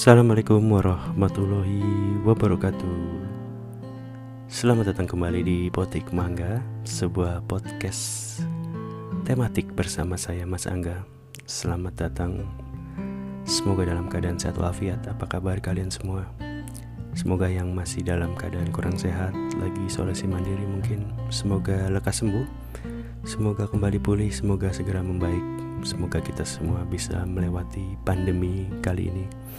Assalamualaikum warahmatullahi wabarakatuh. Selamat datang kembali di Potik Mangga Sebuah podcast tematik bersama saya Mas Angga. Selamat datang. Semoga dalam keadaan sehat walafiat. Apa kabar kalian semua? Semoga yang masih dalam keadaan kurang sehat Lagi isolasi mandiri mungkin. Semoga lekas sembuh. Semoga kembali pulih Semoga segera membaik. Semoga kita semua bisa melewati pandemi kali ini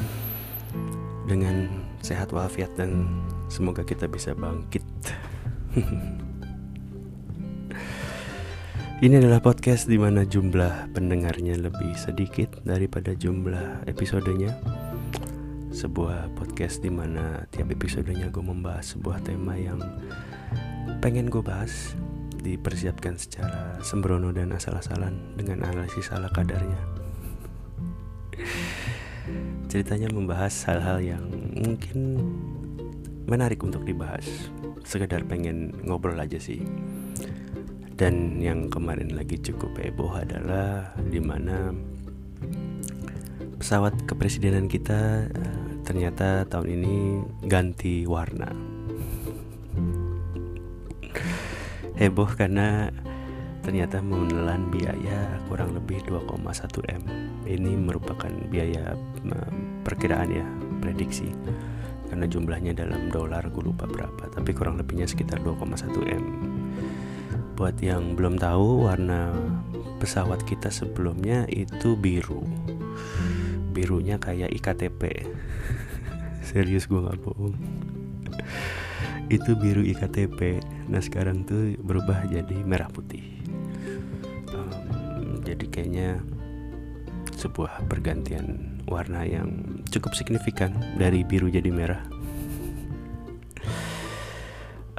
dengan sehat walafiat dan semoga kita bisa bangkit. Ini adalah podcast di mana jumlah pendengarnya lebih sedikit daripada jumlah episodenya. Sebuah podcast di mana tiap episodenya gue membahas sebuah tema yang pengen gue bahas dipersiapkan secara sembrono dan asal-asalan dengan analisis ala kadarnya. Ceritanya membahas hal-hal yang mungkin menarik untuk dibahas, sekedar pengen ngobrol aja sih. Dan yang kemarin lagi cukup heboh adalah di mana pesawat kepresidenan kita eh, ternyata tahun ini ganti warna heboh karena ternyata menelan biaya kurang lebih 2,1 M. Ini merupakan biaya perkiraan ya, prediksi. Karena jumlahnya dalam dolar gue lupa berapa, tapi kurang lebihnya sekitar 2,1 M. Buat yang belum tahu, warna pesawat kita sebelumnya itu biru. Birunya kayak IKTP. Serius gue gak bohong itu biru iktp nah sekarang tuh berubah jadi merah putih jadi kayaknya sebuah pergantian warna yang cukup signifikan dari biru jadi merah.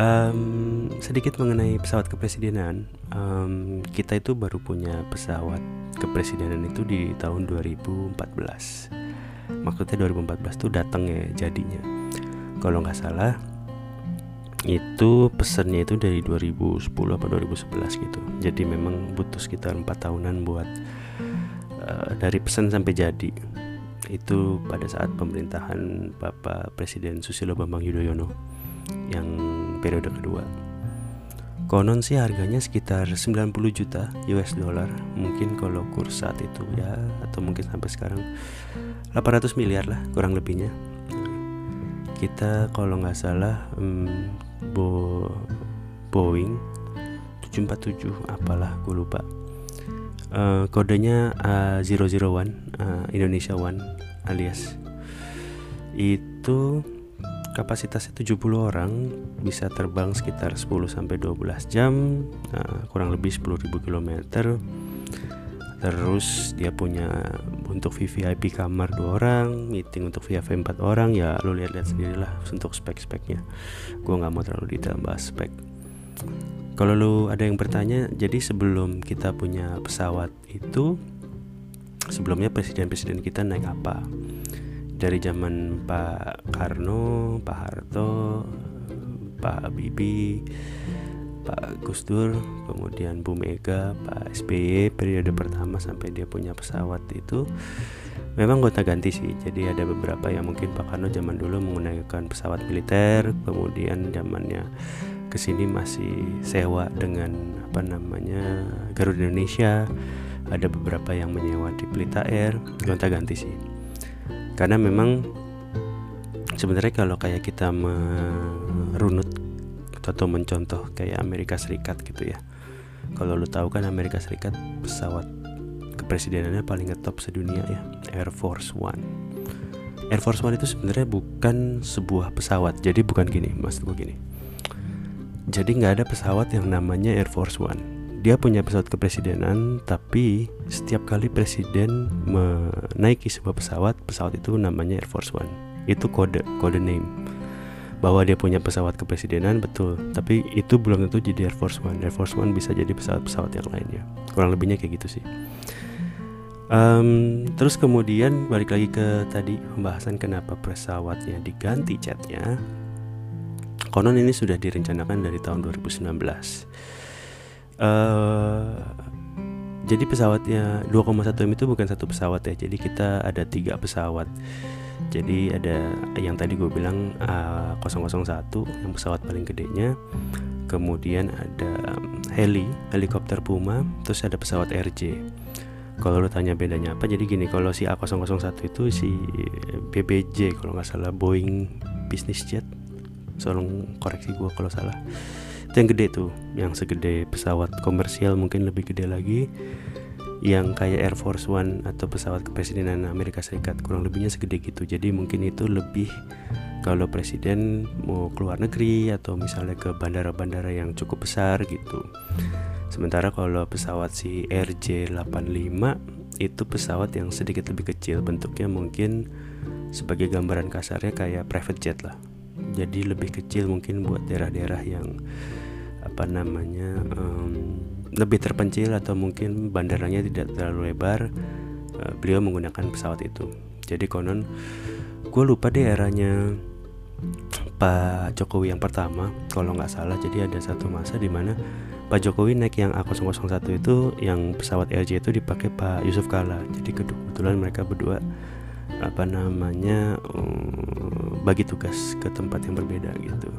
Um, sedikit mengenai pesawat kepresidenan. Um, kita itu baru punya pesawat kepresidenan itu di tahun 2014 maksudnya 2014 tuh datang ya jadinya. Kalau nggak salah itu pesannya itu dari 2010 apa 2011 gitu. Jadi memang butuh sekitar empat tahunan buat uh, dari pesan sampai jadi. Itu pada saat pemerintahan Bapak Presiden Susilo Bambang Yudhoyono yang periode kedua. Konon sih harganya sekitar 90 juta US dollar. Mungkin kalau kurs saat itu ya atau mungkin sampai sekarang 800 miliar lah kurang lebihnya. Kita kalau nggak salah hmm, Bo Boeing 747 apalah gue lupa. Uh, kodenya uh, 001 uh, Indonesia One alias. Itu kapasitasnya 70 orang bisa terbang sekitar 10 sampai 12 jam uh, kurang lebih 10.000 km terus dia punya untuk VVIP kamar dua orang meeting untuk VIP empat orang ya lo lihat-lihat sendirilah untuk spek-speknya. Gue nggak mau terlalu detail bahas spek. Kalau lo ada yang bertanya jadi sebelum kita punya pesawat itu sebelumnya presiden-presiden kita naik apa? Dari zaman Pak Karno, Pak Harto, Pak Habibie Pak Gus Dur, kemudian Bu Mega, Pak SBY periode pertama sampai dia punya pesawat itu memang gonta ganti sih. Jadi ada beberapa yang mungkin Pak Karno zaman dulu menggunakan pesawat militer, kemudian zamannya ke sini masih sewa dengan apa namanya Garuda Indonesia. Ada beberapa yang menyewa di Pelita Air, gonta ganti sih. Karena memang sebenarnya kalau kayak kita merunut atau mencontoh kayak Amerika Serikat gitu ya. Kalau lu tahu kan Amerika Serikat pesawat kepresidenannya paling ngetop sedunia ya Air Force One. Air Force One itu sebenarnya bukan sebuah pesawat. Jadi bukan gini mas gue gini. Jadi nggak ada pesawat yang namanya Air Force One. Dia punya pesawat kepresidenan tapi setiap kali presiden menaiki sebuah pesawat pesawat itu namanya Air Force One. Itu kode kode name bahwa dia punya pesawat kepresidenan betul. Tapi itu belum tentu jadi Air Force One. Air Force One bisa jadi pesawat-pesawat yang lainnya. Kurang lebihnya kayak gitu sih. Um, terus kemudian balik lagi ke tadi pembahasan kenapa pesawatnya diganti catnya. Konon ini sudah direncanakan dari tahun 2019 uh, jadi pesawatnya 2,1 m itu bukan satu pesawat ya. Jadi kita ada tiga pesawat. Jadi ada yang tadi gue bilang A001 yang pesawat paling gedenya. Kemudian ada heli helikopter Puma terus ada pesawat RJ kalau lo tanya bedanya apa jadi gini kalau si A001 itu si BBJ kalau nggak salah Boeing Business Jet. Tolong koreksi gue kalau salah itu yang gede tuh yang segede pesawat komersial mungkin lebih gede lagi. Yang kayak Air Force One atau pesawat kepresidenan Amerika Serikat kurang lebihnya segede gitu. Jadi mungkin itu lebih kalau presiden mau keluar negeri atau misalnya ke bandara-bandara yang cukup besar gitu. Sementara kalau pesawat si RJ85 itu pesawat yang sedikit lebih kecil bentuknya mungkin sebagai gambaran kasarnya kayak private jet lah. Jadi lebih kecil mungkin buat daerah-daerah yang apa namanya um, lebih terpencil atau mungkin bandaranya tidak terlalu lebar uh, beliau menggunakan pesawat itu. Jadi konon gue lupa deh eranya Pak Jokowi yang pertama kalau nggak salah. Jadi ada satu masa di mana Pak Jokowi naik yang A001 itu yang pesawat LJ itu dipakai Pak Yusuf Kala. Jadi kebetulan mereka berdua apa namanya um, bagi tugas ke tempat yang berbeda gitu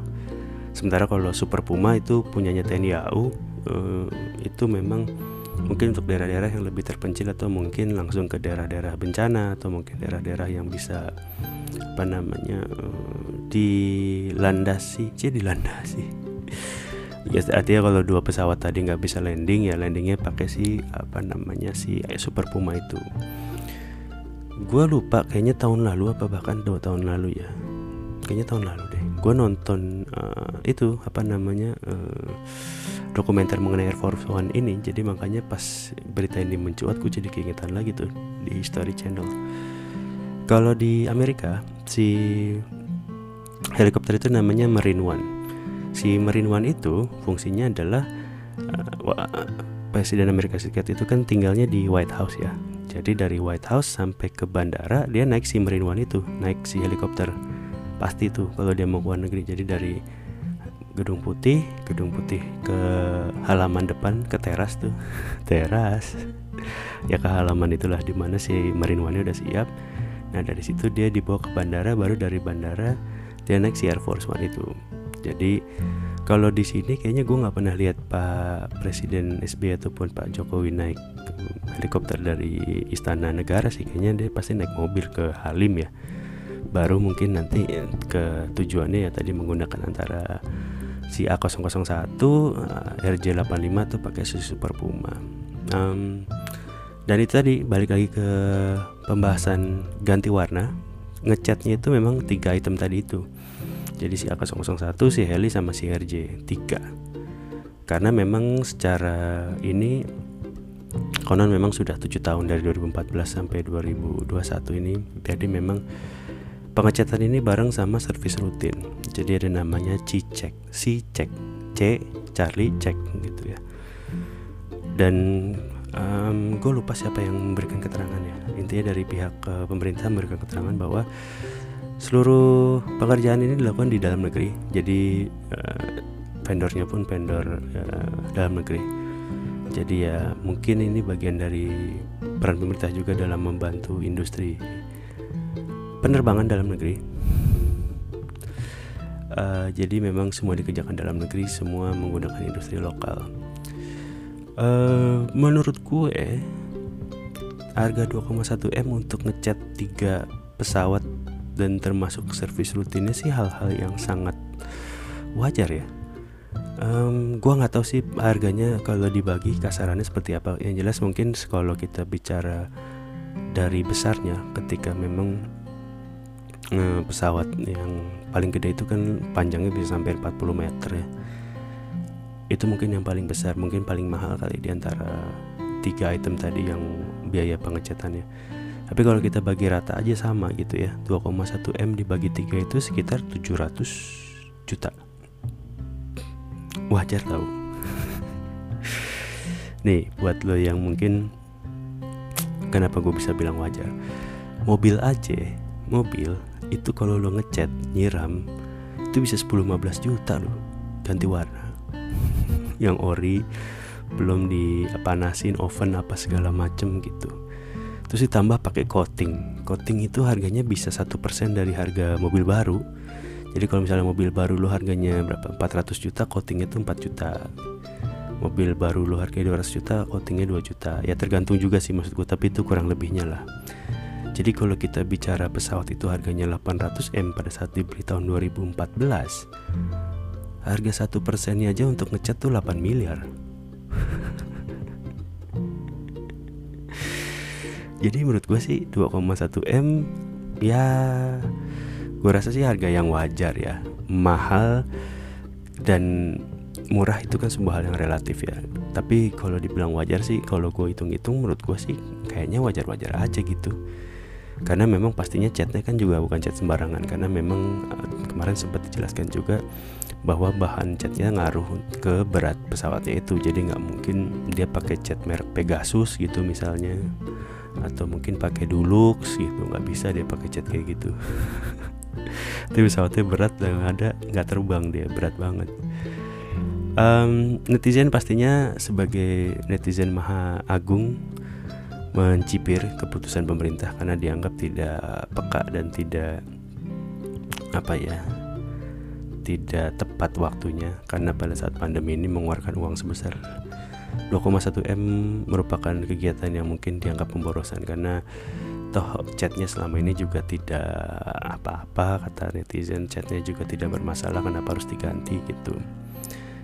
sementara kalau Super Puma itu punyanya TNI AU uh, itu memang mungkin untuk daerah-daerah yang lebih terpencil atau mungkin langsung ke daerah-daerah bencana atau mungkin daerah-daerah yang bisa apa namanya uh, dilandasi. Sih dilandasi. Ya artinya kalau dua pesawat tadi nggak bisa landing ya landingnya pakai si apa namanya si Super Puma itu. Gue lupa kayaknya tahun lalu apa bahkan dua tahun lalu ya kayaknya tahun lalu deh. Gue nonton uh, itu apa namanya uh, dokumenter mengenai Air Force One ini. Jadi makanya pas berita ini mencuat gue jadi keingetan lagi tuh di History Channel. Kalau di Amerika si helikopter itu namanya Marine One. Si Marine One itu fungsinya adalah uh, Presiden Amerika Serikat itu kan tinggalnya di White House ya. Jadi dari White House sampai ke bandara dia naik si Marine One itu naik si helikopter pasti tuh kalau dia mau ke luar negeri. Jadi dari gedung putih gedung putih ke halaman depan ke teras tuh. Teras. Ya ke halaman itulah di mana si Marine udah siap. Nah dari situ dia dibawa ke bandara baru dari bandara dia naik si Air Force One itu. Jadi kalau di sini kayaknya gue nggak pernah lihat Pak Presiden SBY ataupun Pak Jokowi naik helikopter dari Istana Negara sih. Kayaknya dia pasti naik mobil ke Halim ya baru mungkin nanti ke tujuannya ya tadi menggunakan antara si A001 RJ85 tuh pakai si Super Puma um, dan itu tadi balik lagi ke pembahasan ganti warna ngecatnya itu memang tiga item tadi itu. Jadi si AK001 si Heli sama si RJ 3 karena memang secara ini konon memang sudah tujuh tahun dari 2014 sampai 2021 ini. Jadi memang Pengecatan ini bareng sama servis rutin. Jadi ada namanya C-check, C-check, C Charlie check gitu ya. Dan um, gue lupa siapa yang memberikan keterangan ya. Intinya dari pihak uh, pemerintah memberikan keterangan bahwa seluruh pekerjaan ini dilakukan di dalam negeri. Jadi uh, vendornya pun vendor uh, dalam negeri. Jadi ya mungkin ini bagian dari peran pemerintah juga dalam membantu industri penerbangan dalam negeri. Uh, jadi memang semua dikerjakan dalam negeri, semua menggunakan industri lokal. Uh, menurut gue harga 2,1 m untuk ngecat tiga pesawat dan termasuk servis rutinnya sih hal-hal yang sangat wajar ya. Um, gua nggak tahu sih harganya kalau dibagi kasarannya seperti apa. Yang jelas mungkin kalau kita bicara dari besarnya, ketika memang pesawat yang paling gede itu kan panjangnya bisa sampai 40 meter ya. Itu mungkin yang paling besar mungkin paling mahal kali di antara tiga item tadi yang biaya pengecatannya. Tapi kalau kita bagi rata aja sama gitu ya 2,1 M dibagi tiga itu sekitar 700 juta. Wajar tau. Nih buat lo yang mungkin kenapa gue bisa bilang wajar? Mobil aja mobil itu kalau lo ngecat nyiram itu bisa 10-15 juta lo ganti warna. Yang ori belum dipanasin oven apa segala macem gitu. Terus ditambah pakai coating. Coating itu harganya bisa satu persen dari harga mobil baru. Jadi kalau misalnya mobil baru lo harganya berapa? 400 juta coatingnya itu 4 juta. Mobil baru lo harganya 200 juta coatingnya 2 juta. Ya tergantung juga sih maksudku tapi itu kurang lebihnya lah jadi kalau kita bicara pesawat itu harganya 800 M pada saat dibeli tahun 2014 Harga satu persennya aja untuk ngecat tuh 8 miliar. Jadi menurut gue sih 2,1 M Ya Gue rasa sih harga yang wajar ya. Mahal Dan murah itu kan sebuah hal yang relatif ya. Tapi kalau dibilang wajar sih Kalau gue hitung-hitung menurut gue sih Kayaknya wajar-wajar aja gitu karena memang pastinya catnya kan juga bukan cat sembarangan. Karena memang uh, kemarin sempat dijelaskan juga bahwa bahan catnya ngaruh ke berat pesawatnya itu. Jadi nggak mungkin dia pakai cat merek Pegasus gitu misalnya. Atau mungkin pakai Dulux gitu. Nggak bisa dia pakai cat kayak gitu. Tapi pesawatnya berat dan ada nggak terbang dia berat banget. Um, netizen pastinya sebagai netizen maha agung mencipir keputusan pemerintah karena dianggap tidak peka dan tidak apa ya tidak tepat waktunya karena pada saat pandemi ini mengeluarkan uang sebesar 2,1 M merupakan kegiatan yang mungkin dianggap pemborosan karena toh chatnya selama ini juga tidak apa-apa kata netizen chatnya juga tidak bermasalah kenapa harus diganti gitu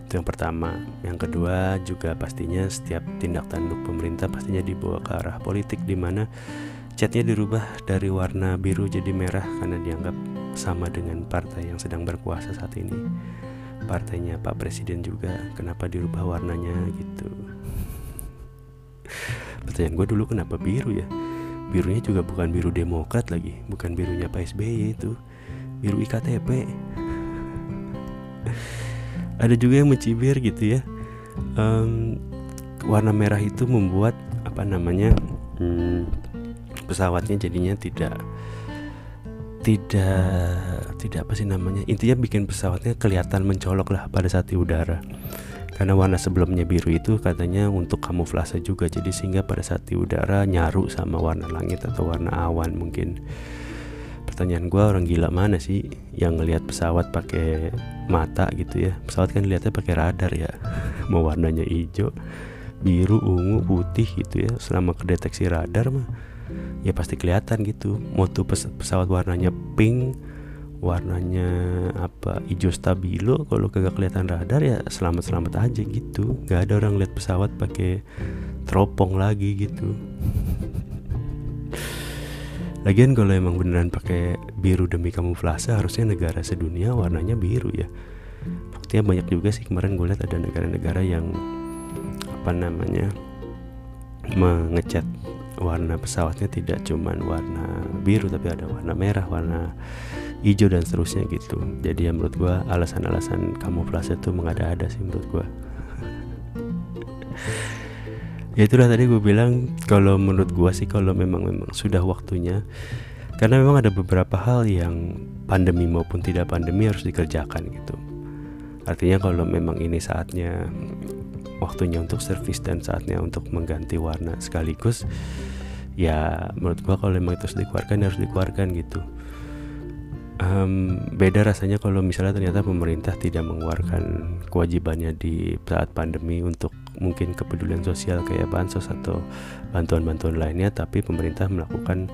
itu yang pertama. Yang kedua juga pastinya setiap tindak tanduk pemerintah pastinya dibawa ke arah politik di mana catnya dirubah dari warna biru jadi merah karena dianggap sama dengan partai yang sedang berkuasa saat ini. Partainya Pak Presiden juga kenapa dirubah warnanya gitu. Pertanyaan gue dulu kenapa biru ya? Birunya juga bukan biru demokrat lagi bukan birunya Pak SBY itu. Biru IKTP ada juga yang mencibir gitu ya. Um, warna merah itu membuat apa namanya hmm, pesawatnya jadinya tidak tidak tidak apa sih namanya intinya bikin pesawatnya kelihatan mencolok lah pada saat di udara. Karena warna sebelumnya biru itu katanya untuk kamuflase juga jadi sehingga pada saat di udara nyaru sama warna langit atau warna awan mungkin. Pertanyaan gue orang gila mana sih yang ngelihat pesawat pakai mata gitu ya. Pesawat kan lihatnya pakai radar ya. Mau warnanya hijau biru ungu putih gitu ya. Selama kedeteksi radar mah ya pasti kelihatan gitu. Mau tuh pes pesawat warnanya pink warnanya apa hijau stabilo kalau kagak kelihatan radar ya selamat selamat aja gitu. Nggak ada orang lihat pesawat pakai teropong lagi gitu Lagian kalau emang beneran pakai biru demi kamuflase harusnya negara sedunia warnanya biru ya. Buktinya banyak juga sih kemarin gue lihat ada negara-negara yang apa namanya mengecat warna pesawatnya tidak cuman warna biru tapi ada warna merah, warna hijau dan seterusnya gitu. Jadi ya menurut gue alasan-alasan kamuflase itu mengada-ada sih menurut gue ya itulah tadi gue bilang kalau menurut gue sih kalau memang memang sudah waktunya karena memang ada beberapa hal yang pandemi maupun tidak pandemi harus dikerjakan gitu. Artinya kalau memang ini saatnya waktunya untuk servis dan saatnya untuk mengganti warna sekaligus ya menurut gue kalau memang itu harus dikeluarkan harus dikeluarkan gitu. Um, beda rasanya kalau misalnya ternyata pemerintah tidak mengeluarkan kewajibannya di saat pandemi untuk mungkin kepedulian sosial kayak bansos atau bantuan-bantuan lainnya tapi pemerintah melakukan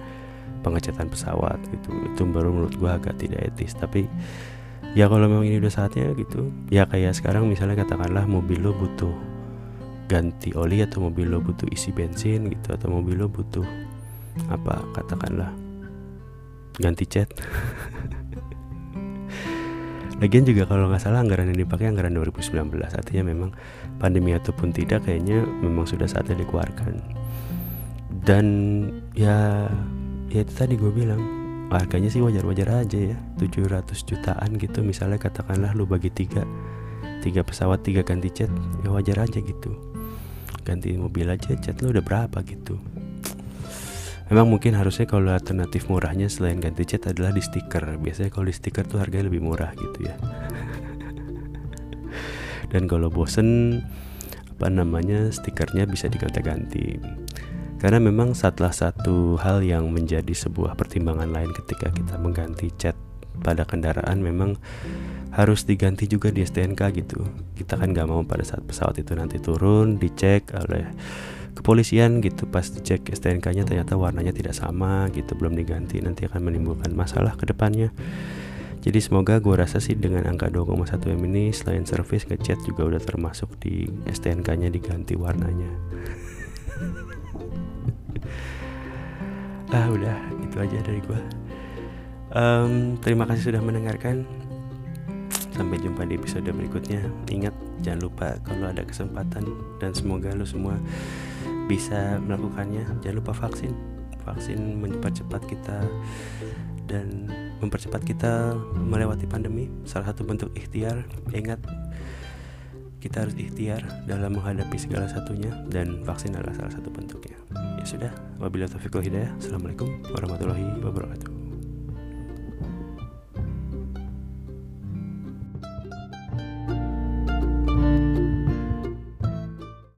pengecatan pesawat gitu. Itu baru menurut gua agak tidak etis tapi ya kalau memang ini udah saatnya gitu ya kayak sekarang misalnya katakanlah mobil lo butuh ganti oli atau mobil lo butuh isi bensin gitu atau mobil lo butuh apa katakanlah ganti cat Lagian juga kalau nggak salah anggaran yang dipakai anggaran 2019 Artinya memang pandemi ataupun tidak kayaknya memang sudah saatnya dikeluarkan. Dan ya ya itu tadi gue bilang harganya sih wajar-wajar aja ya. 700 jutaan gitu misalnya katakanlah lu bagi tiga tiga pesawat tiga ganti cat ya wajar aja gitu. Ganti mobil aja cat lu udah berapa gitu Memang mungkin harusnya kalau alternatif murahnya selain ganti cat adalah di stiker. Biasanya kalau di stiker tuh harganya lebih murah gitu ya. Dan kalau bosen apa namanya stikernya bisa diganti-ganti karena memang salah satu hal yang menjadi sebuah pertimbangan lain ketika kita mengganti cat pada kendaraan memang harus diganti juga di STNK gitu kita kan nggak mau pada saat pesawat itu nanti turun dicek oleh kepolisian gitu pas dicek STNK-nya ternyata warnanya tidak sama gitu belum diganti nanti akan menimbulkan masalah ke depannya. Jadi semoga gue rasa sih dengan angka 2,1 M ini selain service ngecat juga udah termasuk di STNK nya diganti warnanya. Ah udah itu aja dari gue um, terima kasih sudah mendengarkan. Sampai jumpa di episode berikutnya. Ingat, jangan lupa kalau ada kesempatan dan semoga lo semua bisa melakukannya. Jangan lupa vaksin. Vaksin mempercepat kita dan mempercepat kita melewati pandemi. Salah satu bentuk ikhtiar. Ingat, kita harus ikhtiar dalam menghadapi segala satunya dan vaksin adalah salah satu bentuknya. Ya sudah, wabillahi taufiq hidayah. Assalamualaikum warahmatullahi wabarakatuh.